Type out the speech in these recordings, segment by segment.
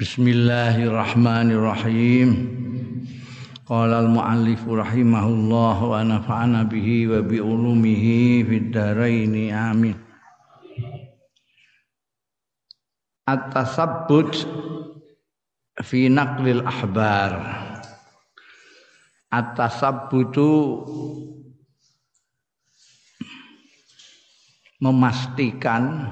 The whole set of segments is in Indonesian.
Bismillahirrahmanirrahim. Qala al-muallif rahimahullah wa nafa'ana bihi wa bi ulumihi fid dharain amin. At-tasabbut fi naqlil ahbar. At-tasabbutu memastikan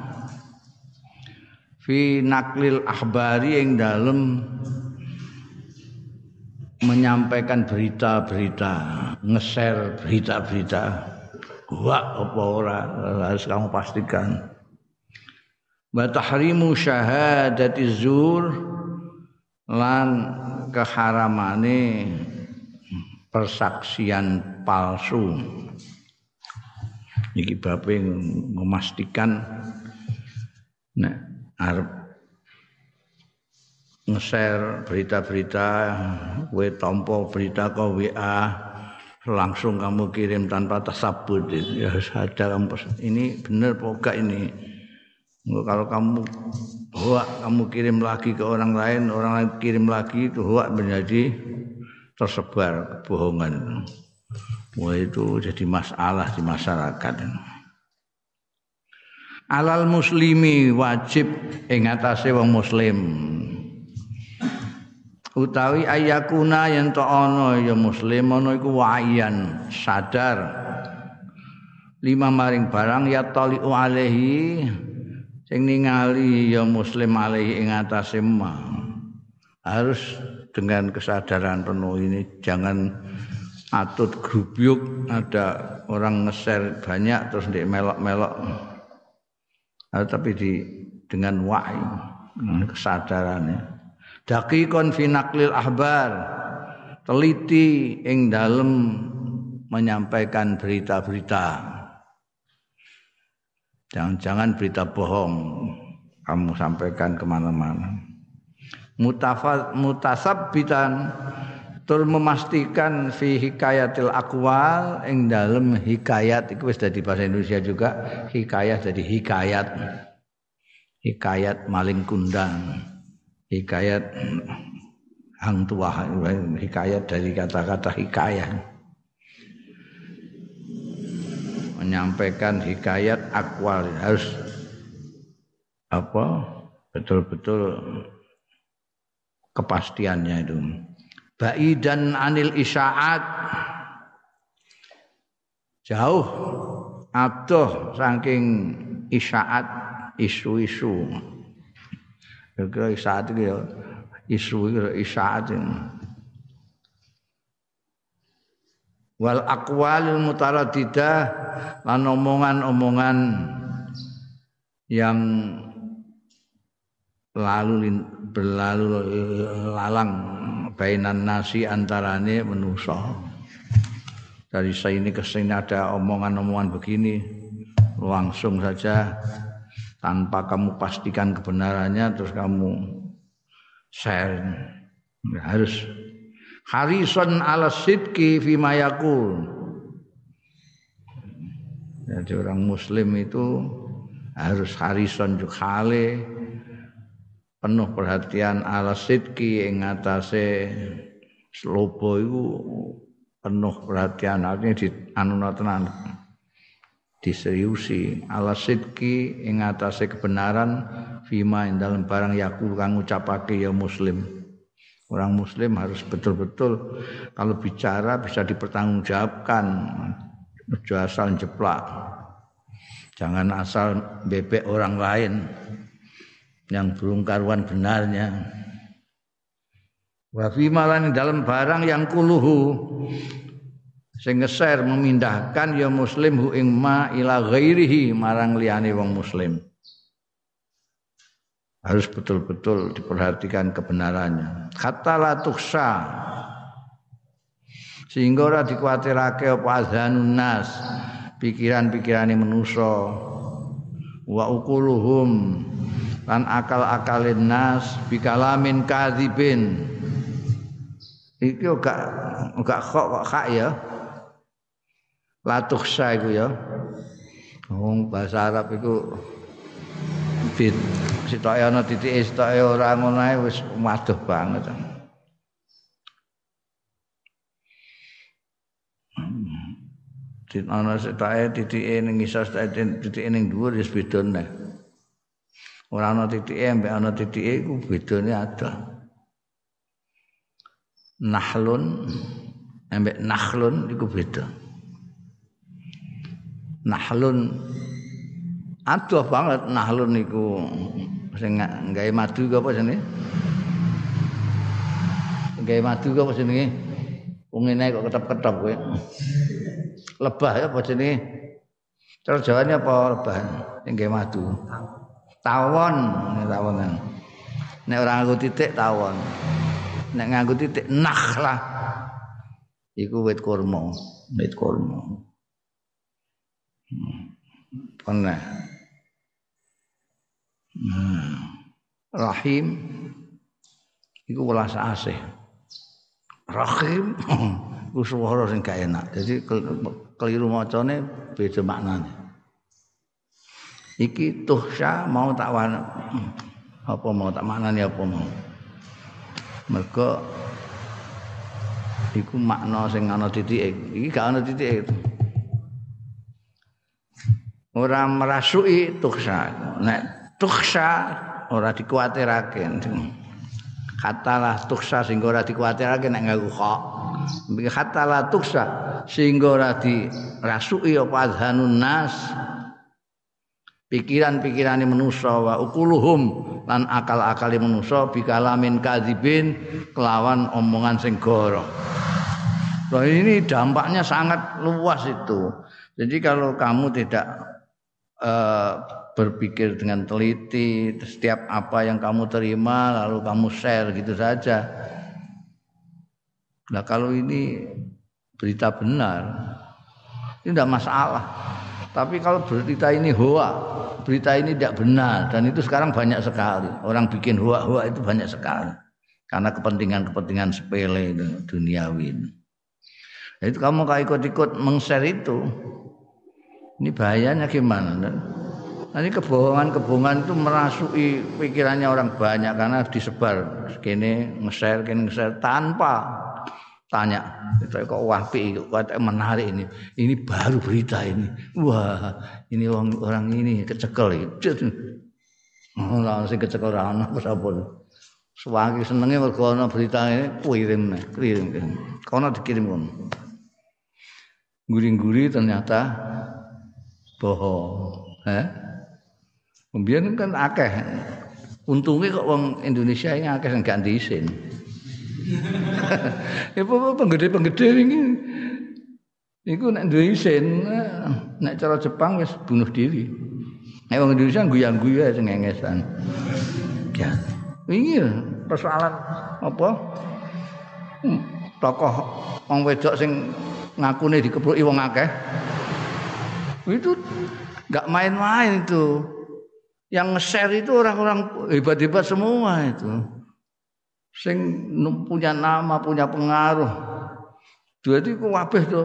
fi naklil akhbari yang dalam menyampaikan berita-berita, nge-share berita-berita. Wah, apa ora harus kamu pastikan. Wa tahrimu syahadati zur lan keharamane persaksian palsu. Iki bape memastikan nah arep nge-share berita-berita, kowe tompo berita ke WA, langsung kamu kirim tanpa tasabut ya ada kamu ini benar poga ini? Kalau kamu hoak kamu kirim lagi ke orang lain orang lain kirim lagi itu hoak menjadi tersebar kebohongan. Wah itu jadi masalah di masyarakat alal muslimi wajib ing atase wong muslim. Utawi ayakuna yen to ana ya muslim ana iku wayan sadar. Lima maring barang ya taliu alaihi sing ningali ya muslim alaihi ing atase harus dengan kesadaran penuh ini jangan atut grubyuk ada orang nge-share banyak terus dia melok-melok tapi di dengan wa'i kesadarannya dakikon fi naqlil ahbar. Teliti ing dalem menyampaikan berita-berita. Jangan-jangan berita bohong kamu sampaikan ke mana-mana. Mutasab bitan tur memastikan fi hikayatil akwal ing dalem hikayat iku wis dadi bahasa Indonesia juga hikayat jadi hikayat. Hikayat maling kundang hikayat hang tua hikayat dari kata-kata hikayat menyampaikan hikayat akwal harus apa? Betul-betul kepastiannya itu baidan anil isyaat. Jauh. Adoh saking isyaat isu-isu. Kira isyaat itu ya isu kira isyaat wal aqwalil mutaraddidah lan omongan-omongan yang lalu berlalu lalang bainan nasi antarane menusa. Dari saya ini ke sini ada omongan-omongan begini, langsung saja tanpa kamu pastikan kebenarannya terus kamu share. Ya, harus harison ala sidki fi mayakul. Jadi orang muslim itu harus harison juga penuh perhatian ala sidki ing atase slobo iku penuh perhatian. Artinya di anu tenan diseriusi. Ala sidki ing atase kebenaran fima ing dalam barang yakul kang ngucapake ya muslim. Orang muslim harus betul-betul kalau bicara bisa dipertanggungjawabkan. Ojo asal jeplak. Jangan asal bebek orang lain yang belum karuan benarnya. Wa fi malan dalam barang yang kuluhu sing ngeser memindahkan ya muslim hu ing ma ila ghairihi marang liyane wong muslim. Harus betul-betul diperhatikan kebenarannya. Kata la tuksa sehingga ora dikuatirake apa azanun nas pikiran-pikirane manusa wa ukuluhum lan akal-akalin nas bikalamin kadzibin. Iki gak gak kok kok hak ya. Latuh iku ya. Wong bahasa Arab iku fit sitoke ana titike sitoke ora ngono ae wis waduh banget. Dit ana sitoke titike ning isor titike ning dhuwur wis beda neh ora ana titike ambek ana titike iku bedane ada nahlun ambek nakhlun iku beda. Nahlun adoh banget nahlun niku sing gawe madu apa jenenge? Gawe madu apa jenenge? Wong ngene kok ketep-ketep kowe. Lebah ya apa jenenge? Terus jawane apa lebah? Sing gawe madu tawon. Tawon nek ora nganggo titik tawon. Nek nganggo titik nakhlah iku wit kurma wit kurma. Pernah. Hmm. rahim. Iku welas asih. Rahim. Iku swara sing gak enak. Jadi keliru macane beda maknane iki tuhsya mau tak wana apa mau tak maknane apa mau? Mergo iku makna sing ana titik iki gak ana titik ora merasuki tuksa nek tuksa ora dikuatirake. Katalah tuksa sing ora dikuatirake nek nganggo kok katalah tuksa sing ora dirasuki apa adhanun nas pikiran-pikirane manusa wa ukuluhum lan akal-akali manusa bikalamin kadzibin kelawan omongan sing. Nah ini dampaknya sangat luas itu. Jadi kalau kamu tidak uh, berpikir dengan teliti setiap apa yang kamu terima lalu kamu share gitu saja. Nah kalau ini berita benar ini tidak masalah. Tapi kalau berita ini hoa, berita ini tidak benar dan itu sekarang banyak sekali. Orang bikin hoa-hoa itu banyak sekali. Karena kepentingan-kepentingan sepele itu duniawi. Nah, itu kamu kalau ikut-ikut meng-share itu, ini bahayanya gimana? Nanti kebohongan-kebohongan itu merasuki pikirannya orang banyak karena disebar kini nge-share, kini nge-share tanpa tanya kok wapi kok menarik ini? Ini baru berita ini. Wah ini orang orang ini kecekel itu oh, langsung kecekel ana apa sapa suwangi senenge mergo berita ini kirim kirim kono dikirim kono guring-guri ternyata bohong eh Kemudian kan akeh. Untungnya kok wong Indonesia ini akeh gak diisin ya penggede-penggede ini Iku nek duwe isin, nek cara Jepang wis bunuh diri. Nek wong Indonesia guyang-guyu sing ngengesan. Ya. Wingi persoalan apa? Hmm, tokoh wong wedok sing ngakune dikepruki wong akeh. Itu enggak main-main itu. Yang nge-share itu orang-orang hebat-hebat semua itu sing punya nama, punya pengaruh. Jadi ku kabeh to.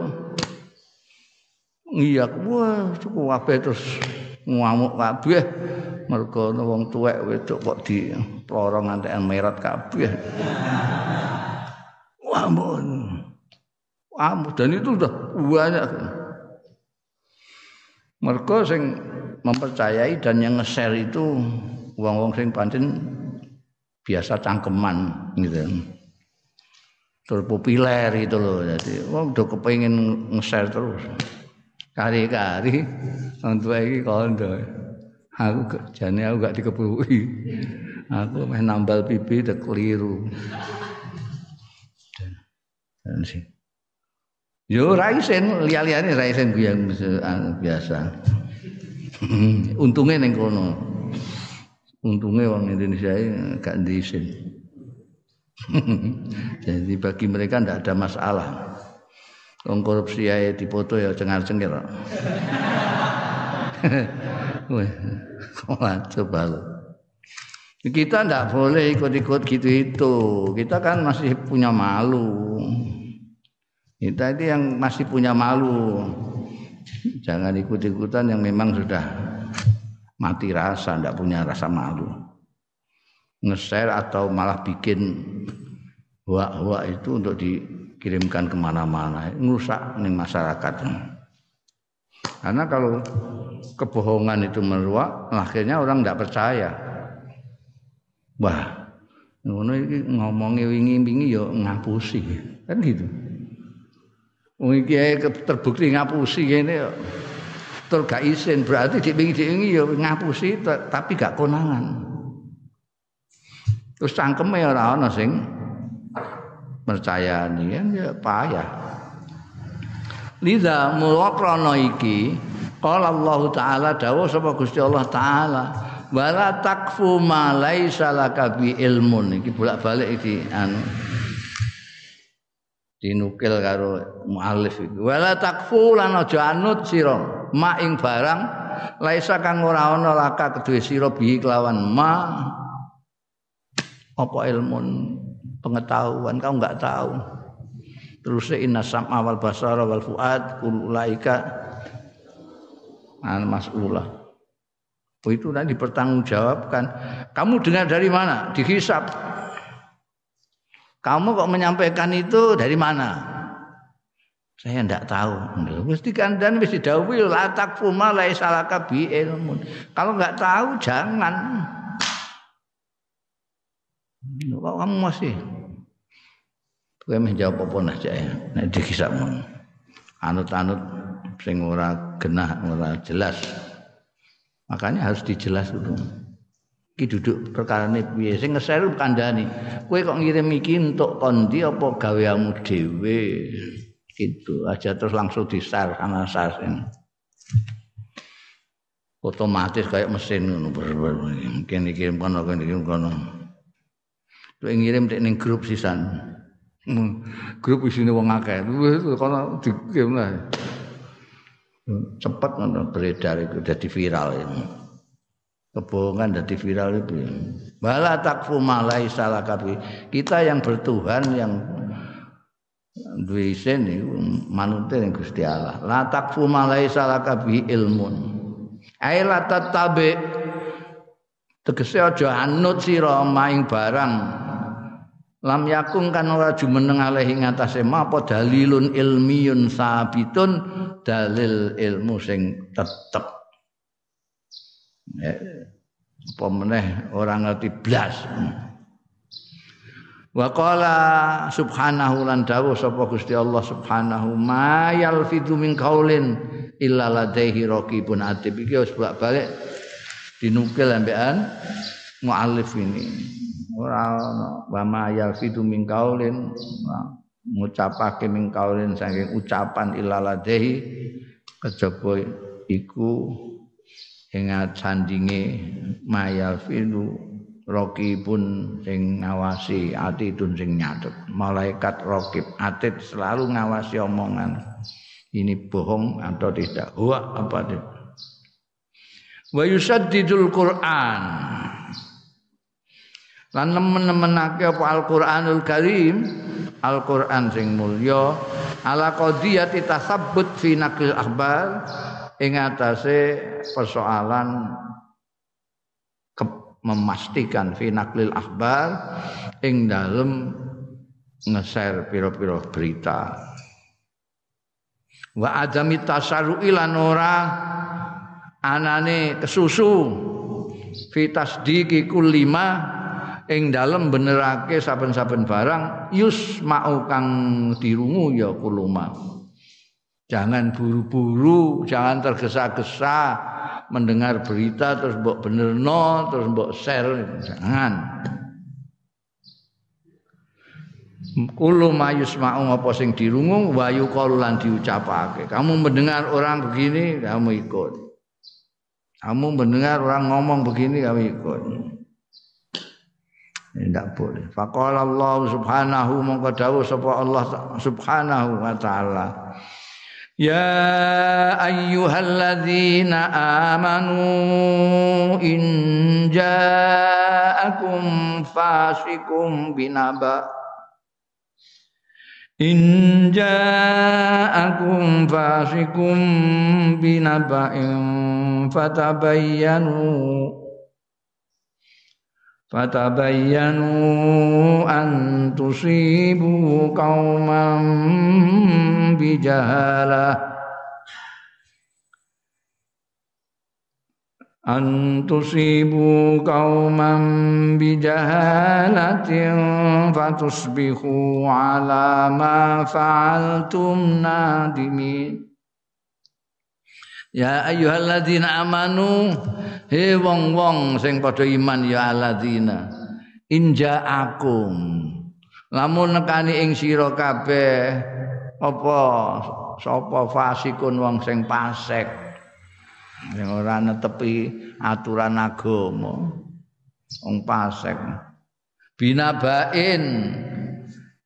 Iya, wah, ku kabeh terus ngamuk kabeh. Mergo wong tuwek wedok kok di plorong ngantekan merat kabeh. Wah. Wah, dan itu udah banyak. Mergo sing mempercayai dan yang nge-share itu wong-wong sing pancen biasa cangkeman gitu. Terpopuler itu loh jadi wong udah kepengen nge-share terus. Kari-kari orang tua ini kondo. Aku jane aku gak dikepului aku meh nambal pipi udah keliru. Dan sih. Yo raisen liya-liyane raisen yang biasa. Untungnya neng kono untungnya orang Indonesia ini gak diisin jadi bagi mereka tidak ada masalah Wong korupsi ya dipoto ya cengar-cengir. Wah, coba lo. Kita tidak boleh ikut-ikut gitu itu. Kita kan masih punya malu. Kita itu yang masih punya malu. Jangan ikut-ikutan yang memang sudah mati rasa, tidak punya rasa malu. Nge-share atau malah bikin hua-hua itu untuk dikirimkan ke mana-mana, ngerusak nih masyarakat. Karena kalau kebohongan itu meluak, akhirnya orang tidak percaya. Wah, ngono iki ngomongi wingi-wingi ya ngapusi. Kan gitu. Wong iki terbukti ngapusi ngene ya. Tur gak isin berarti dik wingi-wingi ya ngapusi tapi gak konangan. Terus cangkeme ora ana sing percayani kan ya payah. Liza mulaqrana iki qala Allah taala dawuh sapa Gusti Allah taala wala takfu ma laisa ilmun iki bolak-balik iki anu dinukil karo muallif iki wala takfu lan aja anut sira ma ing barang laisa kang ora ana laka kedue sira bi kelawan ma apa ilmun pengetahuan kau enggak tahu terus inna sam'a wal basara wal fuad ulaika an mas'ulah Oh, itu nanti dipertanggungjawabkan. Kamu dengar dari mana? Dihisap. Kamu kok menyampaikan itu dari mana? Saya tidak tahu. Mesti kandan mesti didhawuhi la takfu ma salaka bi ilmun. Kalau nggak tahu jangan. Kok kamu masih Kowe meh jawab apa nah ya. Nek dikisap anut-anut sing ora genah, ora jelas. Makanya harus dijelas itu. Iki duduk perkara ini piye sing ngeser kandhani. Kowe kok ngirim iki entuk kondi apa gaweamu dhewe. Gitu aja terus langsung disar karena sasin. Otomatis kayak mesin ngono mungkin dikirim kono kan dikirim kono. Kowe ngirim ning grup sisan. Hmm, grup isine wong akeh. Wis kono dikirim lah cepat beredar itu jadi viral ini kebohongan jadi viral itu bala takfu malai salah kapi kita yang bertuhan yang duwe isin niku manute ning Gusti Allah. La takfu malai salah kapi ilmun. Ai la tatabe tegese aja anut sira maing barang. Lam yakung kan ora jumeneng alaihi ngatasé apa dalilun ilmiyun sabitun? Dalil ilmu sing tetep ya. Apa meneh ora ngerti blas. Wa qala subhanahu lan dawuh sapa Gusti Allah subhanahu ma yalfidu min qaulin illa ladaihi raqibun atib. Iki wis bolak-balik dinukil ambekan muallif ini. Ora ana wa ma yalfidu min qaulin ngucapake min kaulin saking ucapan ilaladehi kejaba iku ing sandinge mayal filu pun sing ngawasi atidun sing nyatet malaikat rokib atid selalu ngawasi omongan. Ini bohong atau tidak? Huwa apa tidak wa yusaddidul Qur'an. Lan nemen-nemenake apa? Al-Qur'anul Karim. Al-Qur'an sing mulya. Ala qadiyati tasabbut fi naqil akhbar ing atase persoalan memastikan fi naqlil akhbar ing dalem ngeser pira-pira berita. Wa adami tasarru'i lan ora anane kesusu fi tasdiqi kullima ing dalem benerake saben-saben barang yus mau kang dirungu ya kuluma jangan buru-buru jangan tergesa-gesa mendengar berita terus mbok benerno terus mbok share jangan Kulo mayus mau apa sing dirungu wayu lan diucapake. Kamu mendengar orang begini, kamu ikut. Kamu mendengar orang ngomong begini, kamu ikut. tidak boleh. Faqala Allah Subhanahu mongko sapa Allah Subhanahu wa taala. Ya ayyuhalladzina amanu in ja'akum fasikum binaba In ja'akum fasikum binaba'in fatabayyanu fatabayyanu an tusibu qauman bijahalah an tusibu qauman bijahalatin fatusbihu ala ma fa'altum nadimin Ya ayyuhalladzina amanu he wong-wong sing padha iman ya alladzina injaakum lamun nekani ing sira kabeh apa sapa fasikun wong sing pasek yang ora netepi aturan agama wong pasek. Binabain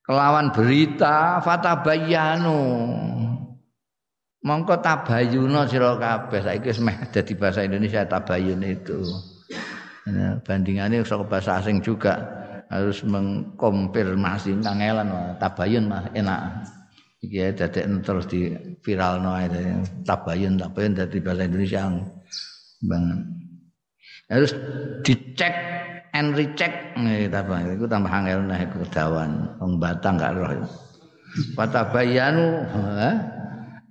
kelawan berita fatabayyanu mongko tabayuna sira kabeh. Saiki wis meh dadi bahasa Indonesia tabayun itu. Ya, bandingannya saka bahasa asing juga harus mengkonfirmasi kangelan tabayun mah enak. Iki dadek terus di viral no tabayun tabayun dari bahasa Indonesia. Bang. Harus dicek and recheck. Tabayun itu tambah angel nah iku dawan wong batang gak roh. Patabayanu ha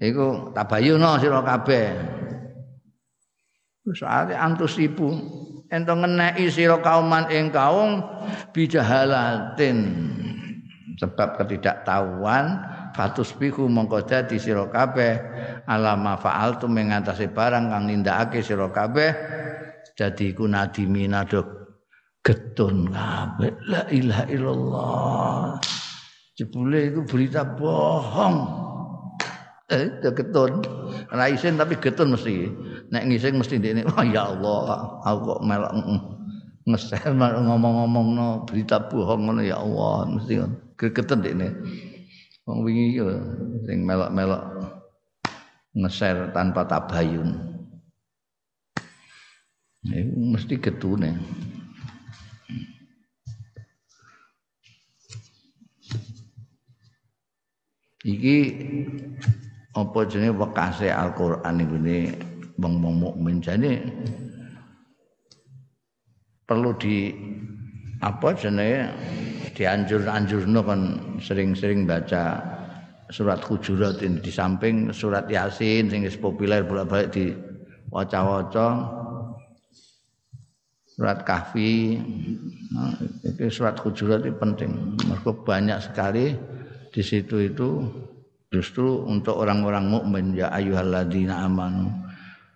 iku tabayun sira kabeh. Soale antus ibu ento ngeneki sira kauman ing kaum bijahalatin. Sebab ketidaktahuan fatus biku mongko dadi sira kabeh. Alama fa'altu mengatasi barang kang nindakake sira kabeh dadi iku nadimina do getun kabeh. La ilaha illallah. Jebule itu berita bohong eh getun. Ra isin tapi getun mesti. Nek ngising mesti ndekne oh ya Allah aku kok melok ngeser ngomong-ngomong no berita bohong ngono ya Allah mesti getun ndekne. Wong wingi yo sing melok-melok ngeser tanpa tabayun. Iku mesti getune. Iki apa jenenge wekase Al-Qur'an iku ne wong-wong mukmin? Jane perlu di apa jenenge dianjur-anjurno kan sering-sering baca surat Hujurat ini di samping surat Yasin sing populer bolak-balik di waca-waca surat Kahfi. Nah, itu surat Hujurat itu penting. Mereka banyak sekali di situ itu justru untuk orang-orang mukmin ya ayyuhalladzina amanu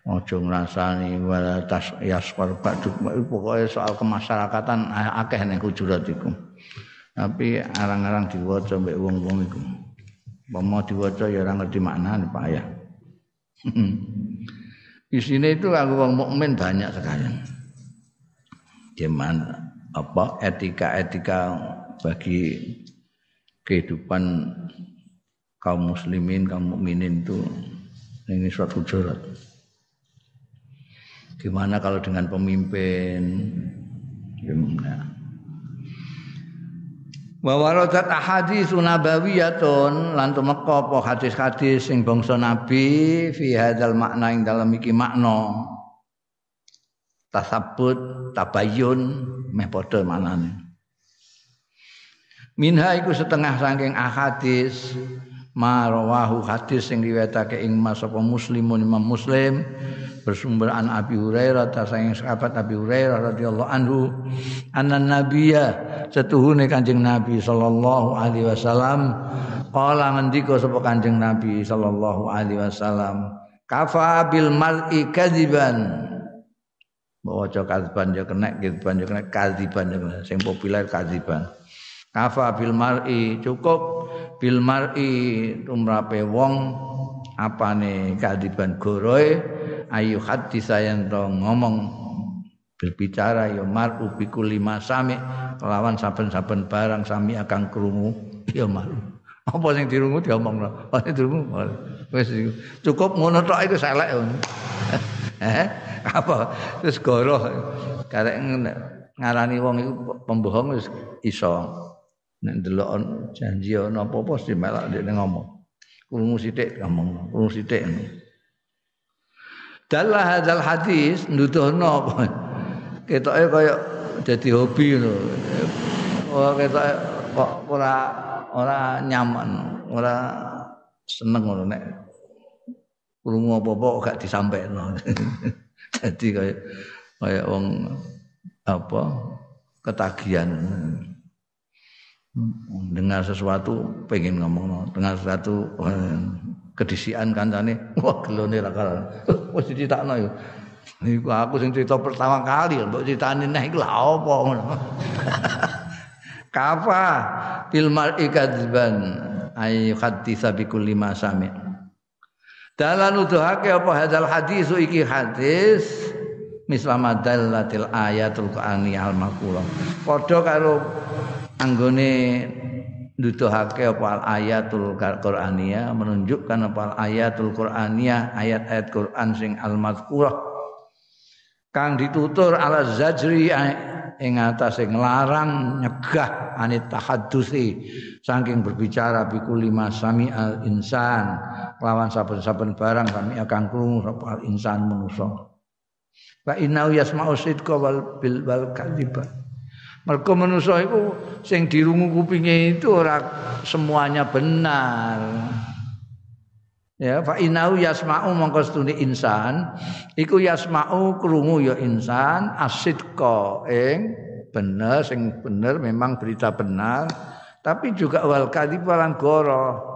ojo ngrasani wala tas yasqar ba'du pokoke soal kemasyarakatan akeh ning Hujurat iku tapi arang-arang diwaca mbek wong-wong iku. Pomo diwaca ya ora ngerti maknane payah. Isine itu aku wong mukmin banyak sekali. Gimana apa etika-etika bagi kehidupan kaum muslimin, kaum mukminin itu ini suatu hujurat. Gimana kalau dengan pemimpin? Gimana? wa waradat ahadits nabawiyatun lan tumeka apa hadis-hadis sing bangsa nabi fi hadzal makna ing dalam iki makna tasabbut tabayyun meh padha manane minha iku setengah saking ahadis marawahu hadis sing riwayatake ing Mas apa muslimun Imam Muslim bersumber an Abi Hurairah ta saking sahabat Abi Hurairah radhiyallahu anhu anan nabiyya setuhune Kanjeng Nabi sallallahu alaihi wasallam qala ngendika sapa Kanjeng Nabi sallallahu alaihi wasallam kafa bil mar'i kadziban bawa kadziban ya kena kadziban ya kena kadziban ya kena. Sing populer kadziban. Kafa bil mar'i cukup bil mar'i tumrape wong apane kadiban goroe ayu hati saya to ngomong berbicara ya mar'u bikul lima sami lawan saben-saben barang sami akan krungu ya maru. Apa sing dirungu diomongno apa sing dirungu? Wis cukup ngono tok iku selek. Eh apa? Terus goroh. Karek ngarani wong iku pembohong wis iso nek ndelok janji ana apa-apa mesti melak dia ngomong. Krungu sithik ngomong. Krungu sithik. Dalah hadzal hadis nuduhno apa? Ketoke kaya dadi hobi ngono. Oh ketoke kok ora ora nyaman ora seneng ngono nek krungu apa-apa gak disampaikno dadi kaya kaya wong apa ketagihan dengar sesuatu pengen ngomong dengar sesuatu kedisian kancane. Wah gelone ra kalah. Wis dicritakno yo. Aku sing cerita pertama kali mbok critani neh iku lha apa? Ngono kafa bil mar'i kadzban ay haditsa bi kulli ma sami. Dalan nuduhake apa hadal hadis iki hadis mislama dallatil ayatul qur'aniyal maqulah padha karo anggone nuduhake apa ayatul Qur'aniyah menunjukkan apa ayatul Qur'aniyah ayat-ayat Quran sing al-mazkurah kang ditutur ala zajri ing atase nglarang nyegah anit tahaddusi saking berbicara biku lima sami al insan lawan saben-saben barang sami akan krungu sapa al insan manusa wa inna yasma'u sidqa wal bil wal kadziba Mergo manusa iku sing dirungu kupinge itu ora semuanya benar. Ya, fa inau yasma'u mongko stune insan iku yasma'u krungu ya insan asidqa ing bener sing bener memang berita benar tapi juga wal kadhib lan goro.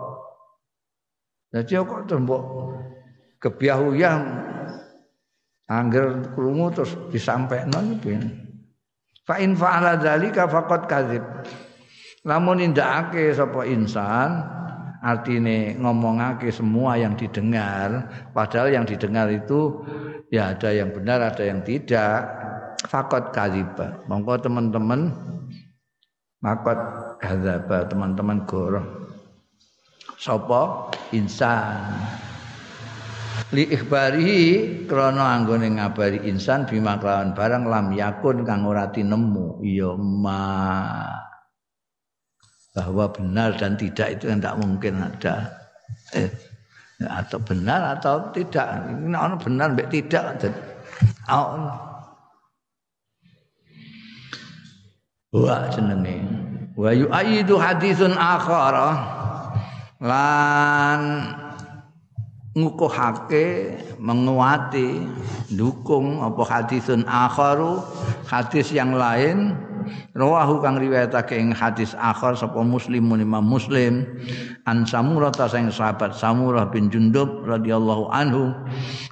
Jadi kok tembok kebiahuyah angger krungu terus disampaikan Fa in fa'ala dzalika faqad kadzib. Lamun nindakake sapa insan artine ngomongake semua yang didengar padahal yang didengar itu ya ada yang benar ada yang tidak fakot kadziba monggo teman-teman makot kadzaba teman-teman goroh sapa? Insan li ikhbarihi krana anggone ngabari insan bima kelawan barang lam yakun kang ora tinemu. Ya ma. Bahwa benar dan tidak itu tidak mungkin ada. Eh, atau benar atau tidak. Ini ono benar mbek tidak. Ono wa jenenge. Wa yu'aidu haditsun akhara. Lan ngukuhake menguati dukung apa hadisun akharu hadis yang lain. Rawahu kang riwayatake ing hadis akhar sapa muslimun imam muslim an samurah ta sing sahabat samurah bin jundub radhiyallahu anhu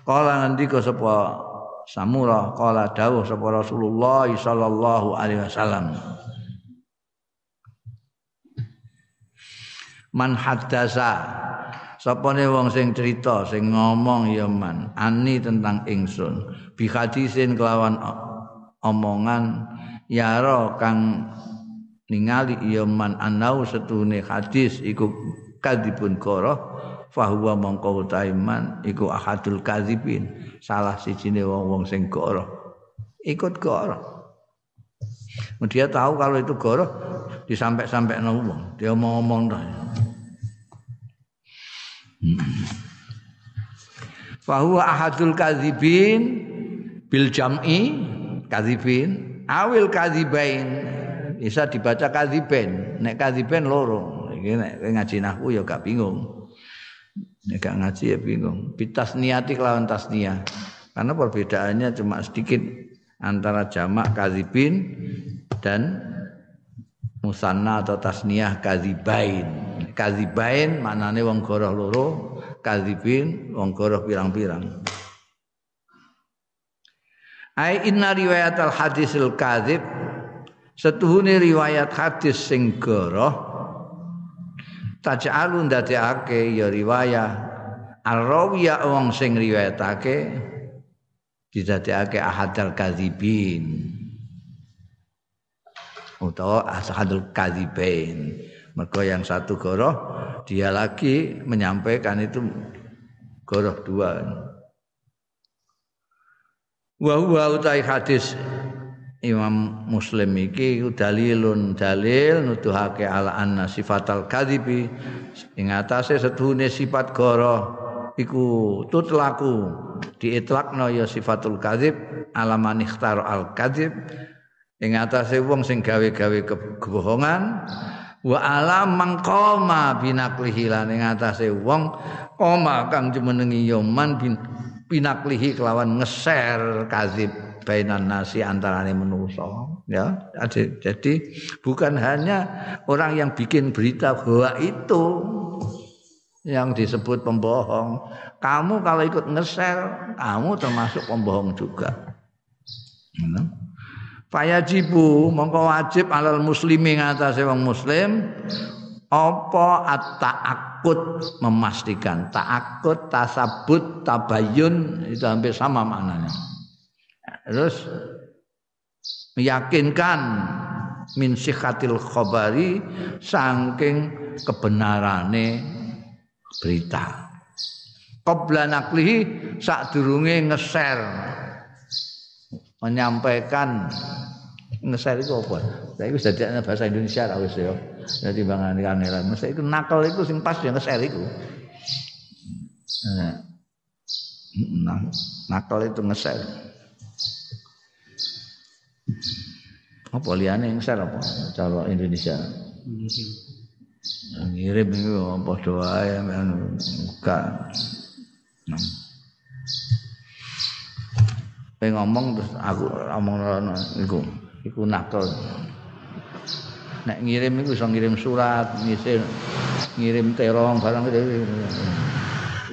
kala ngendika sapa samurah kala dawuh sapa rasulullah sallallahu alaihi wasallam. Man haddasa Sapane wong sing cerita, sing ngomong ya man, ani tentang ingsun. Bi hadisin kelawan omongan yaro kang ningali ya man anau setune hadis iku kadipun koro fahuwa mongko taiman iku ahadul kadzibin salah sijine wong-wong sing goro ikut goro dia tahu kalau itu goro disampai-sampai wong dia mau ngomong Fahuwa ahadul kadzibin bil jam'i kadzibin awil kadzibain bisa dibaca kadziben nek kadziben loro. Iki nek ngaji nahwu ya gak bingung. Nek gak ngaji ya bingung. Bitas niati kelawan tasniah karena perbedaannya cuma sedikit antara jamak kadzibin dan musanna atau tasniah kadzibain kadzibain maknane wong goroh loro kadzibin wong goroh pirang-pirang ai inna riwayat al hadisil kadzib setuhune riwayat hadis sing goroh taj'alu ndadekake ya riwayat al-rawiya wong sing riwayatake didadekake ahadal kadzibin utawa ashadul kadzibain. Mergo yang satu goroh dia lagi menyampaikan itu goroh dua. Wa huwa utai hadis Imam Muslim iki dalilun dalil nuduhake ala anna sifatal kadhibi ing atase setuhune sifat goro iku tutlaku diitlakno ya sifatul kadhib ala man ikhtar al kadhib ing atase wong sing gawe-gawe kebohongan wa ala mangqama binaklihi lan ing atase wong koma kang jumenengi ya man bin binaklihi kelawan ngeser kadhib bainan nasi antarane manusa ya. Jadi bukan hanya orang yang bikin berita bahwa itu yang disebut pembohong. Kamu kalau ikut ngesel kamu termasuk pembohong juga Fayajibu mongko wajib alal muslimi ngatasé wong muslim apa at-ta'akkud? Memastikan ta'akkud tasabut tabayun itu hampir sama maknanya. Terus meyakinkan min sikhatil khabari saking kebenarane berita. Qabla naklihi sadurunge ngeser menyampaikan ngeser itu apa? Saya itu jadi bahasa Indonesia lah wis ya. Jadi bangan kangelan. Mesti itu nakal itu sing pas ya ngeser itu. Nah, nakal itu ngeser. Apa liane yang share apa cara Indonesia? Ngirim itu apa doa ya buka. Nah. Ngomong terus aku ngomong iku iku nakal. Nek ngirim iku iso ngirim surat, ngisir ngirim terong barang itu.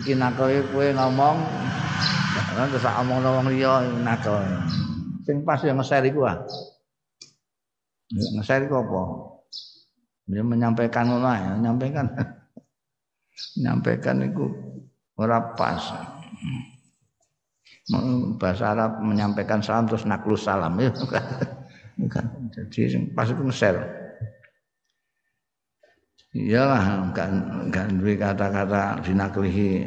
Iki nakal kowe ngomong terus omong wong liya nakal. Sing pas yang nge-share iku ah. Nge-share iku apa? Dia menyampaikan ngono ya, menyampaikan. menyampaikan itu ora pas. Bahasa Arab menyampaikan salam terus naklus salam ya. Jadi pas itu nge-share. Iyalah kan kan kata-kata dinaklihi.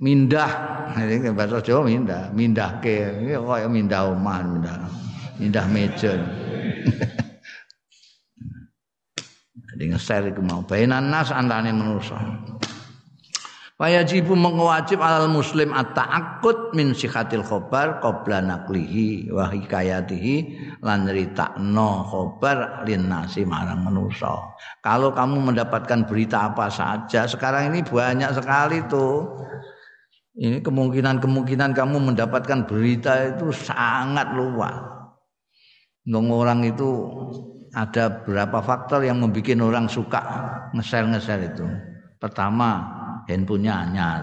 Mindah. Ini bahasa Jawa mindah. Mindah ke. Ini kaya mindah omah mindah. Mindah meja. Jadi ngeser itu mau. Bainan nas antane manusa Wajibu mengwajib alal muslim at-ta'akkud min sikhatil khobar qabla naklihi wa hikayatihi lan ritakno khobar lin nasi marang manusa. Kalau kamu mendapatkan berita apa saja, sekarang ini banyak sekali tuh ini kemungkinan-kemungkinan kamu mendapatkan berita itu sangat luas. Nong orang itu ada berapa faktor yang membuat orang suka ngeser-ngeser itu. Pertama, handphonenya anyar.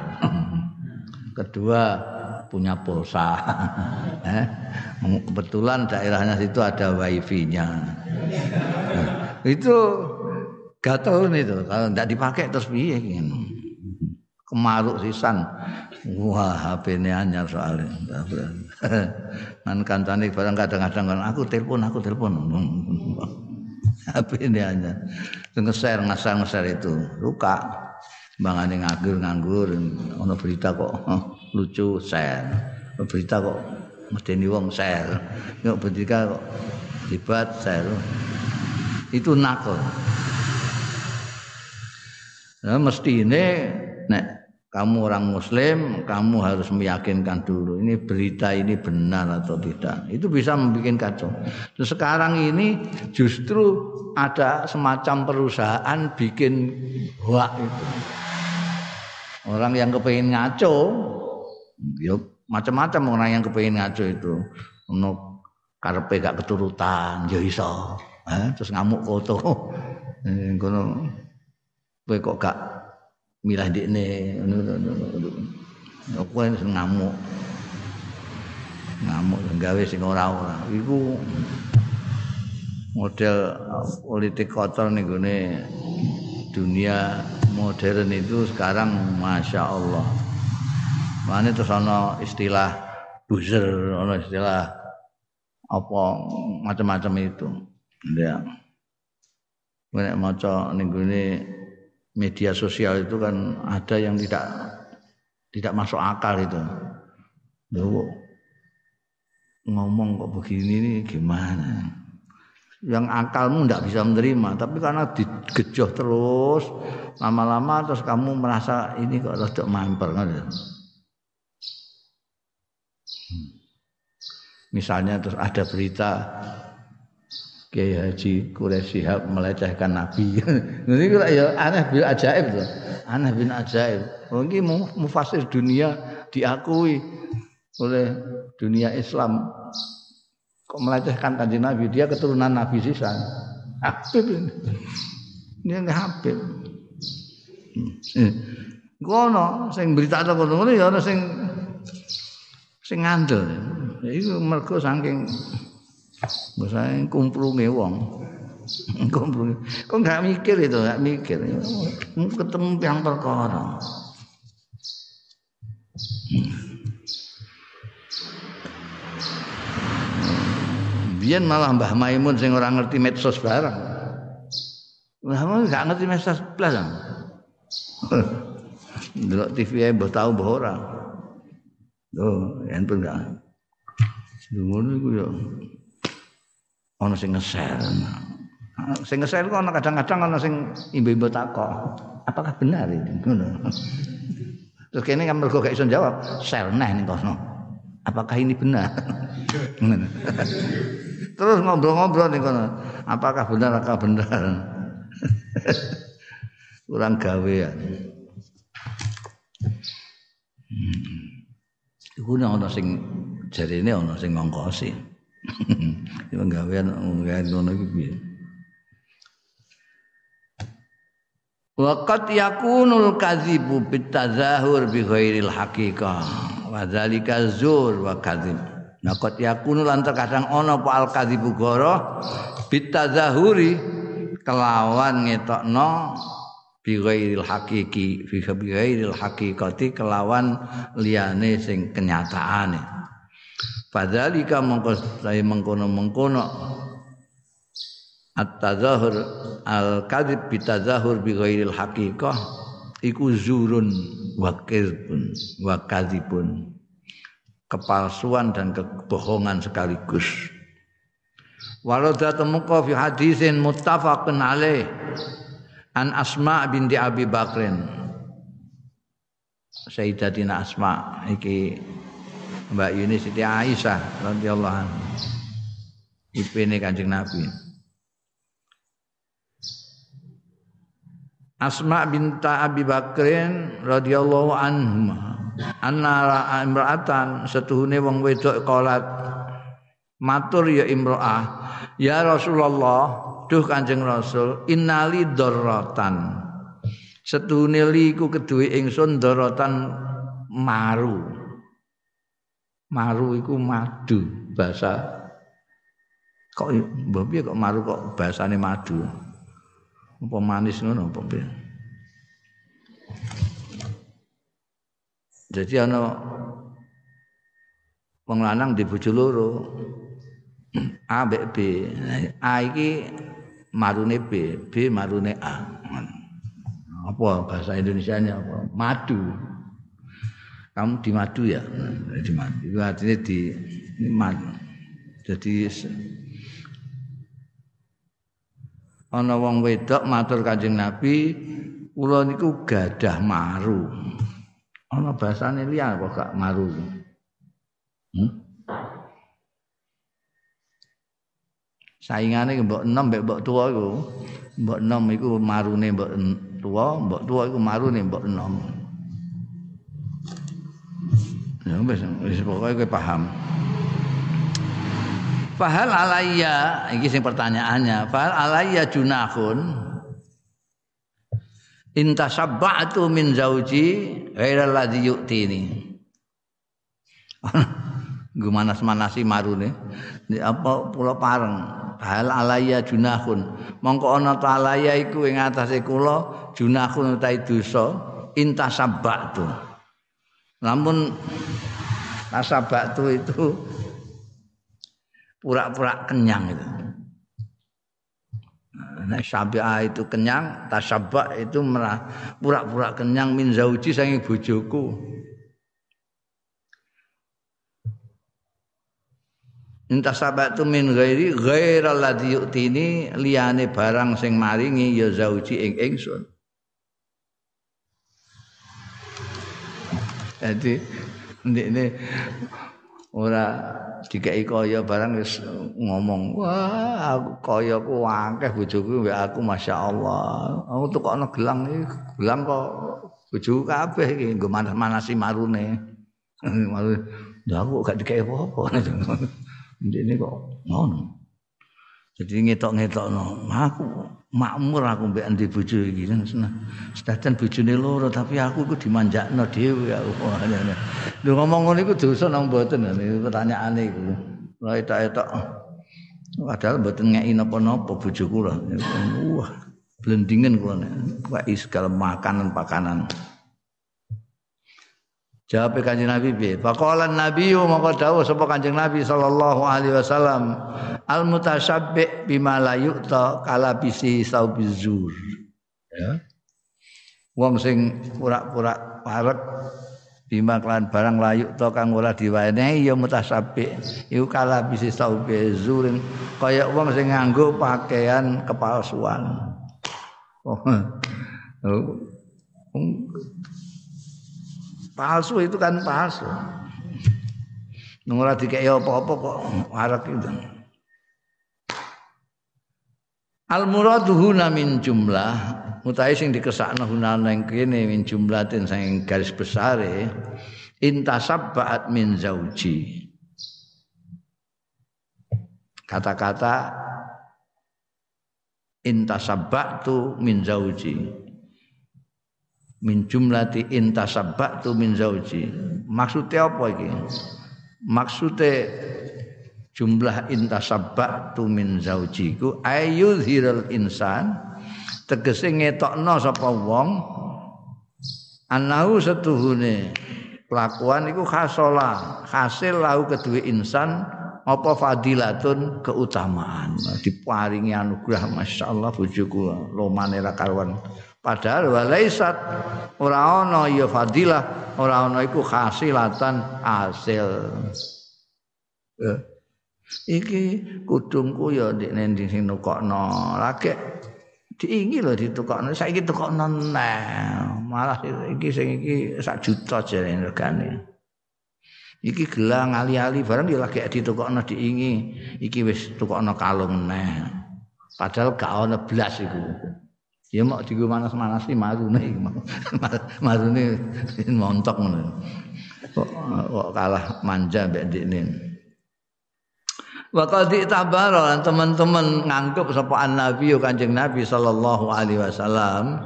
Kedua, punya pulsa. eh, kebetulan daerahnya situ ada wifi-nya. Nah, itu gatel nih tuh kalau tidak dipakai terus piye kemaruk sisan. Wah HP ini anyar soalnya. Kan kancane barang kadang-kadang kan aku telepon aku telepon. HP ini anyar. Ngeser ngeser ngeser itu. Luka bangane nganggur nganggur ono berita kok lucu share berita kok mesti wong share kok berita kok hebat share itu nakal nah, mesti ini nek kamu orang muslim, kamu harus meyakinkan dulu ini berita ini benar atau tidak. Itu bisa membuat kacau. Terus sekarang ini justru ada semacam perusahaan bikin hoak itu. Orang yang kepingin ngaco, ya macam-macam orang yang kepingin ngaco itu. Ono karpe gak keturutan, ya iso. Eh, terus ngamuk foto. Eh, kono kok gak milah dikne kowe ngamuk ngamuk gawe sing ora ora iku model politik kotor nih gue dunia modern itu sekarang masya Allah. Mana terus ono istilah buzzer ono istilah apa macam-macam itu. Ya. Gue maca nih gue media sosial itu kan ada yang tidak tidak masuk akal itu. Loh, ngomong kok begini ini gimana yang akalmu tidak bisa menerima tapi karena digejoh terus lama-lama terus kamu merasa ini kok rada mamper kan misalnya terus ada berita Kiai Haji Quraisy melecehkan Nabi. Ini kok ya aneh bin ajaib tuh. Aneh bin ajaib. Mungkin mufasir dunia diakui oleh dunia Islam kok melecehkan kanjeng Nabi dia keturunan Nabi Sisan Habib ini dia nggak Habib Gono sing berita atau ngono ya ana sing sing ngandel. Ya iku mergo saking Misalnya kumplunge wong. Kok enggak mikir itu, enggak mikir. Ketemu yang perkara. Biyen malah Mbah Maimun sing ora ngerti medsos barang. Mbah Maimun gak ngerti medsos blas. Delok TV ae mbah tau mbah ora. Yen pun gak. Ngono iku ya ana sing ngeser. Sing ngeser kok ana kadang-kadang ana sing imbe-imbe takok. Apakah benar ini? Ngono. Terus kene kan mergo gak iso jawab, sel neh ning kono. Apakah ini benar? Terus ngobrol-ngobrol nih kono. Apakah benar apakah benar? Kurang gawean. Hmm. Iku ana sing jarine ana sing ngongkosi. Iku gawean gawean ngono iki piye? Waqat yakunul kadzibu bitazahur bi ghairil haqiqah. Wa dzalika zur wa kadzib. Nah kot yakunu lan terkadang ana apa al kadzibu goro bitazahuri kelawan ngetokno bi ghairil haqiqi fi ghairil haqiqati kelawan liyane sing kenyataane. Fadzalika mongko saya mengkono-mengkono at-tazahur al-kadzib bitazahur bi ghairil haqiqah iku zurun wa kadzibun wa kadzibun kepalsuan dan kebohongan sekaligus. Walau temuka fi hadisin muttafaqun alaih an Asma binti Abi Bakrin. Sayyidatina Asma iki Mbak Yuni Siti Aisyah radhiyallahu anha. Ipene Kanjeng Nabi. Asma binta Abi Bakrin radhiyallahu anhu anna imra'atan setuhune wong wedok kolat. Matur ya imra'ah. Ya Rasulullah duh Kanjeng Rasul innali darratan setuhune li iku keduwe ingsun darratan maru. Maru iku madu bahasa kok piye kok maru kok bahasane madu? Apa manis ngono apa Jadi ana wong lanang di bojo loro. A mbek B. A iki marune B, B marune A. Apa bahasa Indonesianya apa? Madu. Kamu di madu ya? Di madu. Itu artinya di madu. Jadi ana wong wedok matur Kanjeng Nabi, kula niku gadah maru. Ana bahasane liya kok gak maru. Hmm? Saingane mbok enom mbek mbok tuwa iku. Mbok enom iku marune mbok tuwa, mbok tuwa iku marune mbok enom. Ya wis wis pokoke kowe paham. Fahal alayya, iki sing pertanyaannya, fahal alayya junahun intasabba'tu min zauji ghairal ladzi yu'tini. Gumanas-manasi marune apa pulau pareng hal alaya junahun. Mongko ana ta alaya iku ing atase kula junahun utahe dosa intasabba'tu lamun tasabatu itu pura-pura kenyang itu Nek syabi'ah itu kenyang, tasabbak itu merah pura-pura kenyang min zauji saking bojoku. intasabatu min ghairi ghairal ladzi yu'tini liyane barang sing maringi ya zauji ing ingsun jadi ini ora dikai kaya barang wis ngomong wah aku kaya ku akeh bojoku mbek aku masyaallah aku tukokno gelang iki gelang kok bojoku kabeh iki nggo manas-manasi marune. Malu aku gak dikai apa-apa. Ini kok ngono. Jadi ngetok-ngetokno aku makmur aku mbek endi bojo iki. Sedajan bojone loro tapi aku iku dimanjakno dhewe aku. Lho ngomong ngono iku dosa nang mboten pertanyaane iku. Lha etok-etok. Padahal mboten ngeki napa-napa bojoku lho wah blendingen kula nek. Segala makanan-pakanan Jawab kanjeng Nabi piye? Faqala Nabi maka dawuh sapa kanjeng Nabi sallallahu alaihi wasallam al mutasyabbi bima la yu'ta kala bisi saubizur. Ya. Wong sing pura-pura parek bima kelan barang layuk to kang ora diwenehi ya mutasabbi iku kala bisi saubizur kaya wong sing nganggo pakaian kepalsuan. Oh. Palsu itu kan palsu. Nunggu dikei apa-apa kok warak itu. Al muradu min jumlah mutai sing dikesakno huna ning kene min jumlatin sing garis besare intasabbaat min zauji. Kata-kata intasabbatu min zauji min jumlati intasabbatu min zauji. Maksudnya apa iki? Maksudnya jumlah intasabbatu min zauji ku ayyuzhirul insan tegese ngetokno sapa wong anahu setuhune kelakuan iku khasola hasil lahu kedua insan apa fadilatun keutamaan diparingi anugerah masyaallah bojoku lomane ra karuan Padahal walaisat ora ana ya fadilah, ora ana iku hasilatan hasil. Ya. Iki kudungku ya ndekne ndi sing nukokno. Lagi diingi lho ditukokno. Saiki tukokno neh. Malah iki sing iki sak juta jare regane. Iki gelang ali-ali barang ya lagi ditukokno diingi. Iki wis tukokno kalung neh. Padahal gak ana blas iku. Ya mau digo manas-manas iki marune iki. Marune montok ngono. Kok, kok kalah manja mbek ndekne. Wa qad tabara teman-teman nganggep sapa nabi Kanjeng Nabi sallallahu alaihi wasallam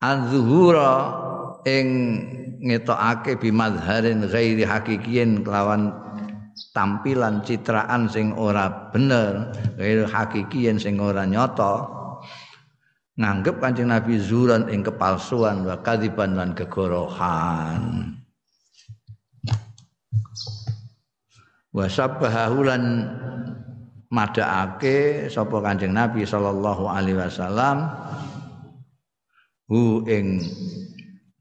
az-zuhura ing ngetokake bimadharin ghairi hakikiyin kelawan tampilan citraan sing ora bener ghairi hakikiyin sing ora nyata nganggep Kanjeng Nabi zuran ing kepalsuan wa kadiban lan kegorohan. Wa sabbahulan madhaake sapa Kanjeng Nabi sallallahu alaihi wasallam hu ing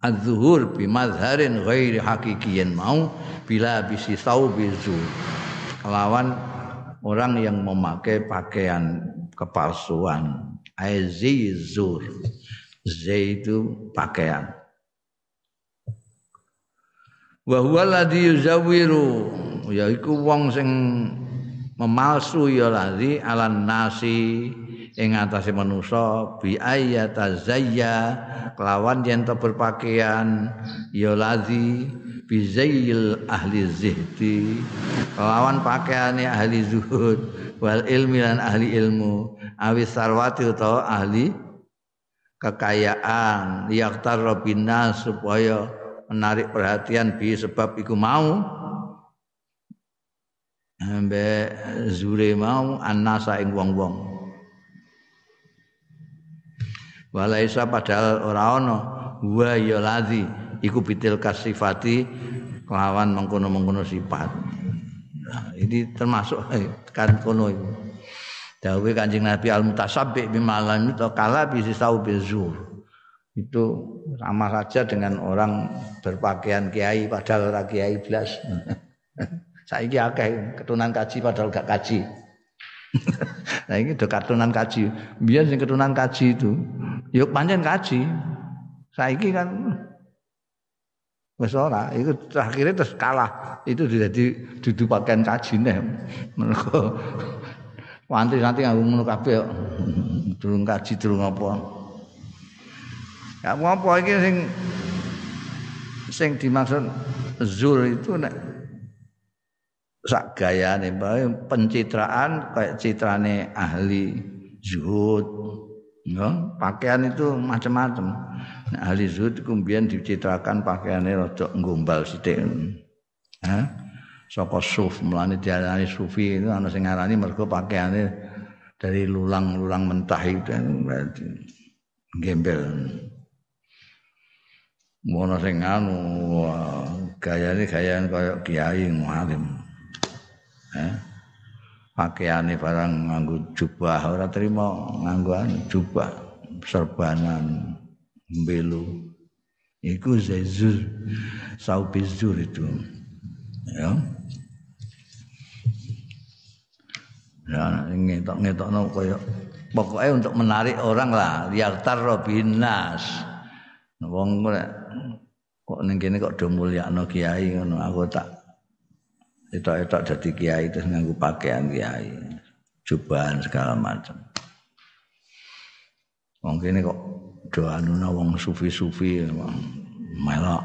az-zuhur bi mazharin ghairi hakikiyin mau bila bisi saubizu kelawan orang yang memakai pakaian kepalsuan zur Z itu pakaian. Wa huwa yuzawiru. Yaiku wong sing memalsu ya ladzi alan nasi ing atase manusa bi ayatazayya kelawan yen to berpakaian ya ladzi bi zayyil ahli zihdi. Kelawan pakaiane ahli zuhud wal ilmi lan ahli ilmu. Awis sarwati utawa ahli kekayaan. Yaktar robina supaya menarik perhatian bi sebab iku mau. Ambe zure mau annasa ing wong-wong. Walaisa padahal ora wa ya ladzi iku bitil kasifati kelawan mengkono-mengkono sifat nah, ini termasuk kan kono itu Dawuh Kanjeng Nabi al mutasabbi bimalam itu kala bisi sau bizur. Itu sama saja dengan orang berpakaian kiai padahal ora kiai blas. Saiki akeh ketunan kaji padahal gak kaji. nah ini udah ketunan kaji. Biar sing ketunan kaji itu, yuk panjang kaji. Saiki kan wis ora, itu terakhirnya terus kalah. Itu jadi dudu pakaian kaji nih. Mergo Wantri nanti nganggo ngono kabeh durung kaji durung apa. Ya apa iki sing sing dimaksud zur itu nek sak gayane pencitraan kayak citrane ahli zuhud ya pakaian itu macam-macam nah, ahli zuhud kemudian dicitrakan pakaiannya rada nggombal sithik. Ha saka suf mulane diarani sufi itu ana sing ngarani mergo pakaiannya dari lulang-lulang mentah itu berarti gembel. Mono sing anu gayane gayane kaya kiai ngalim eh pakaiane barang nganggo jubah ora terima nganggo anu, jubah serbanan mbelu. Iku zezur saubizur itu. Ya. Ya ngetok-ngetokno kaya pokoknya untuk menarik orang lah. Liartar robinas wong kok ning kene kok do mulyakno kiai ngono. Aku tak etok-etok dadi kiai terus nganggo pakaian kiai, jubahan segala macam. Wong kene kok do anuna wong sufi-sufi melok.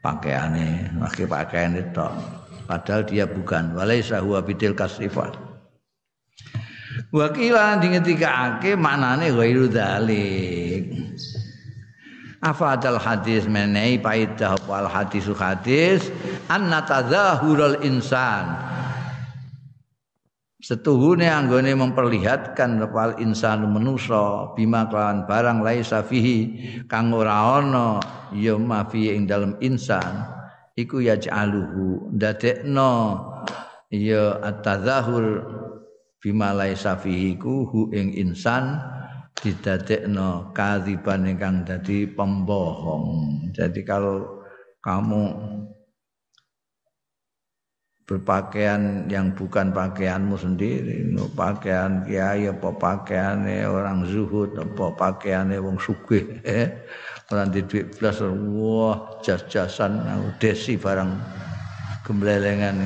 Pakaiane, pakai pakaian itu. Padahal dia bukan. Walaisa huwa bidil kasifat. Wakila dingetikake maknane ghairu dzalik afadal hadis menai paidah wal hadis hadis? Anna tadzahurul insan setuhune anggone memperlihatkan wal insan manusa bima kelawan barang laisa fihi kang ora ana ya mafi ing dalam insan iku yaj'aluhu ndadekno ya at-tadzahur bima laisa fihi ku hu ing insan didadekno kadziban ingkang dadi pembohong. Jadi kalau kamu berpakaian yang bukan pakaianmu sendiri, pakaian kiai apa pakaian orang zuhud apa pakaian wong sugih, eh? orang di duit belas, wah jas-jasan, desi barang gemblelengan.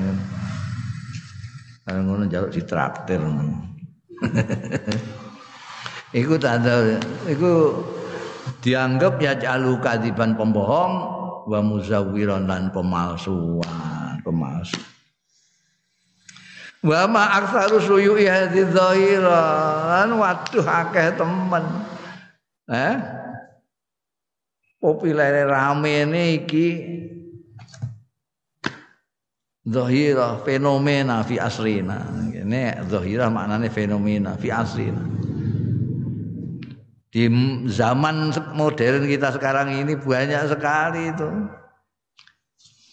Kalau ngono jaluk ditraktir. Iku tanda iku dianggap ya jalu kadiban pembohong wa muzawwiran lan pemalsuan, pemalsu. Wa ma aktsaru suyu'i hadhi dhahiran waduh akeh temen. Eh? Populer rame ini iki Zahira fenomena fi asrina. Ini zahira maknanya fenomena fi asrina di zaman modern kita sekarang ini banyak sekali itu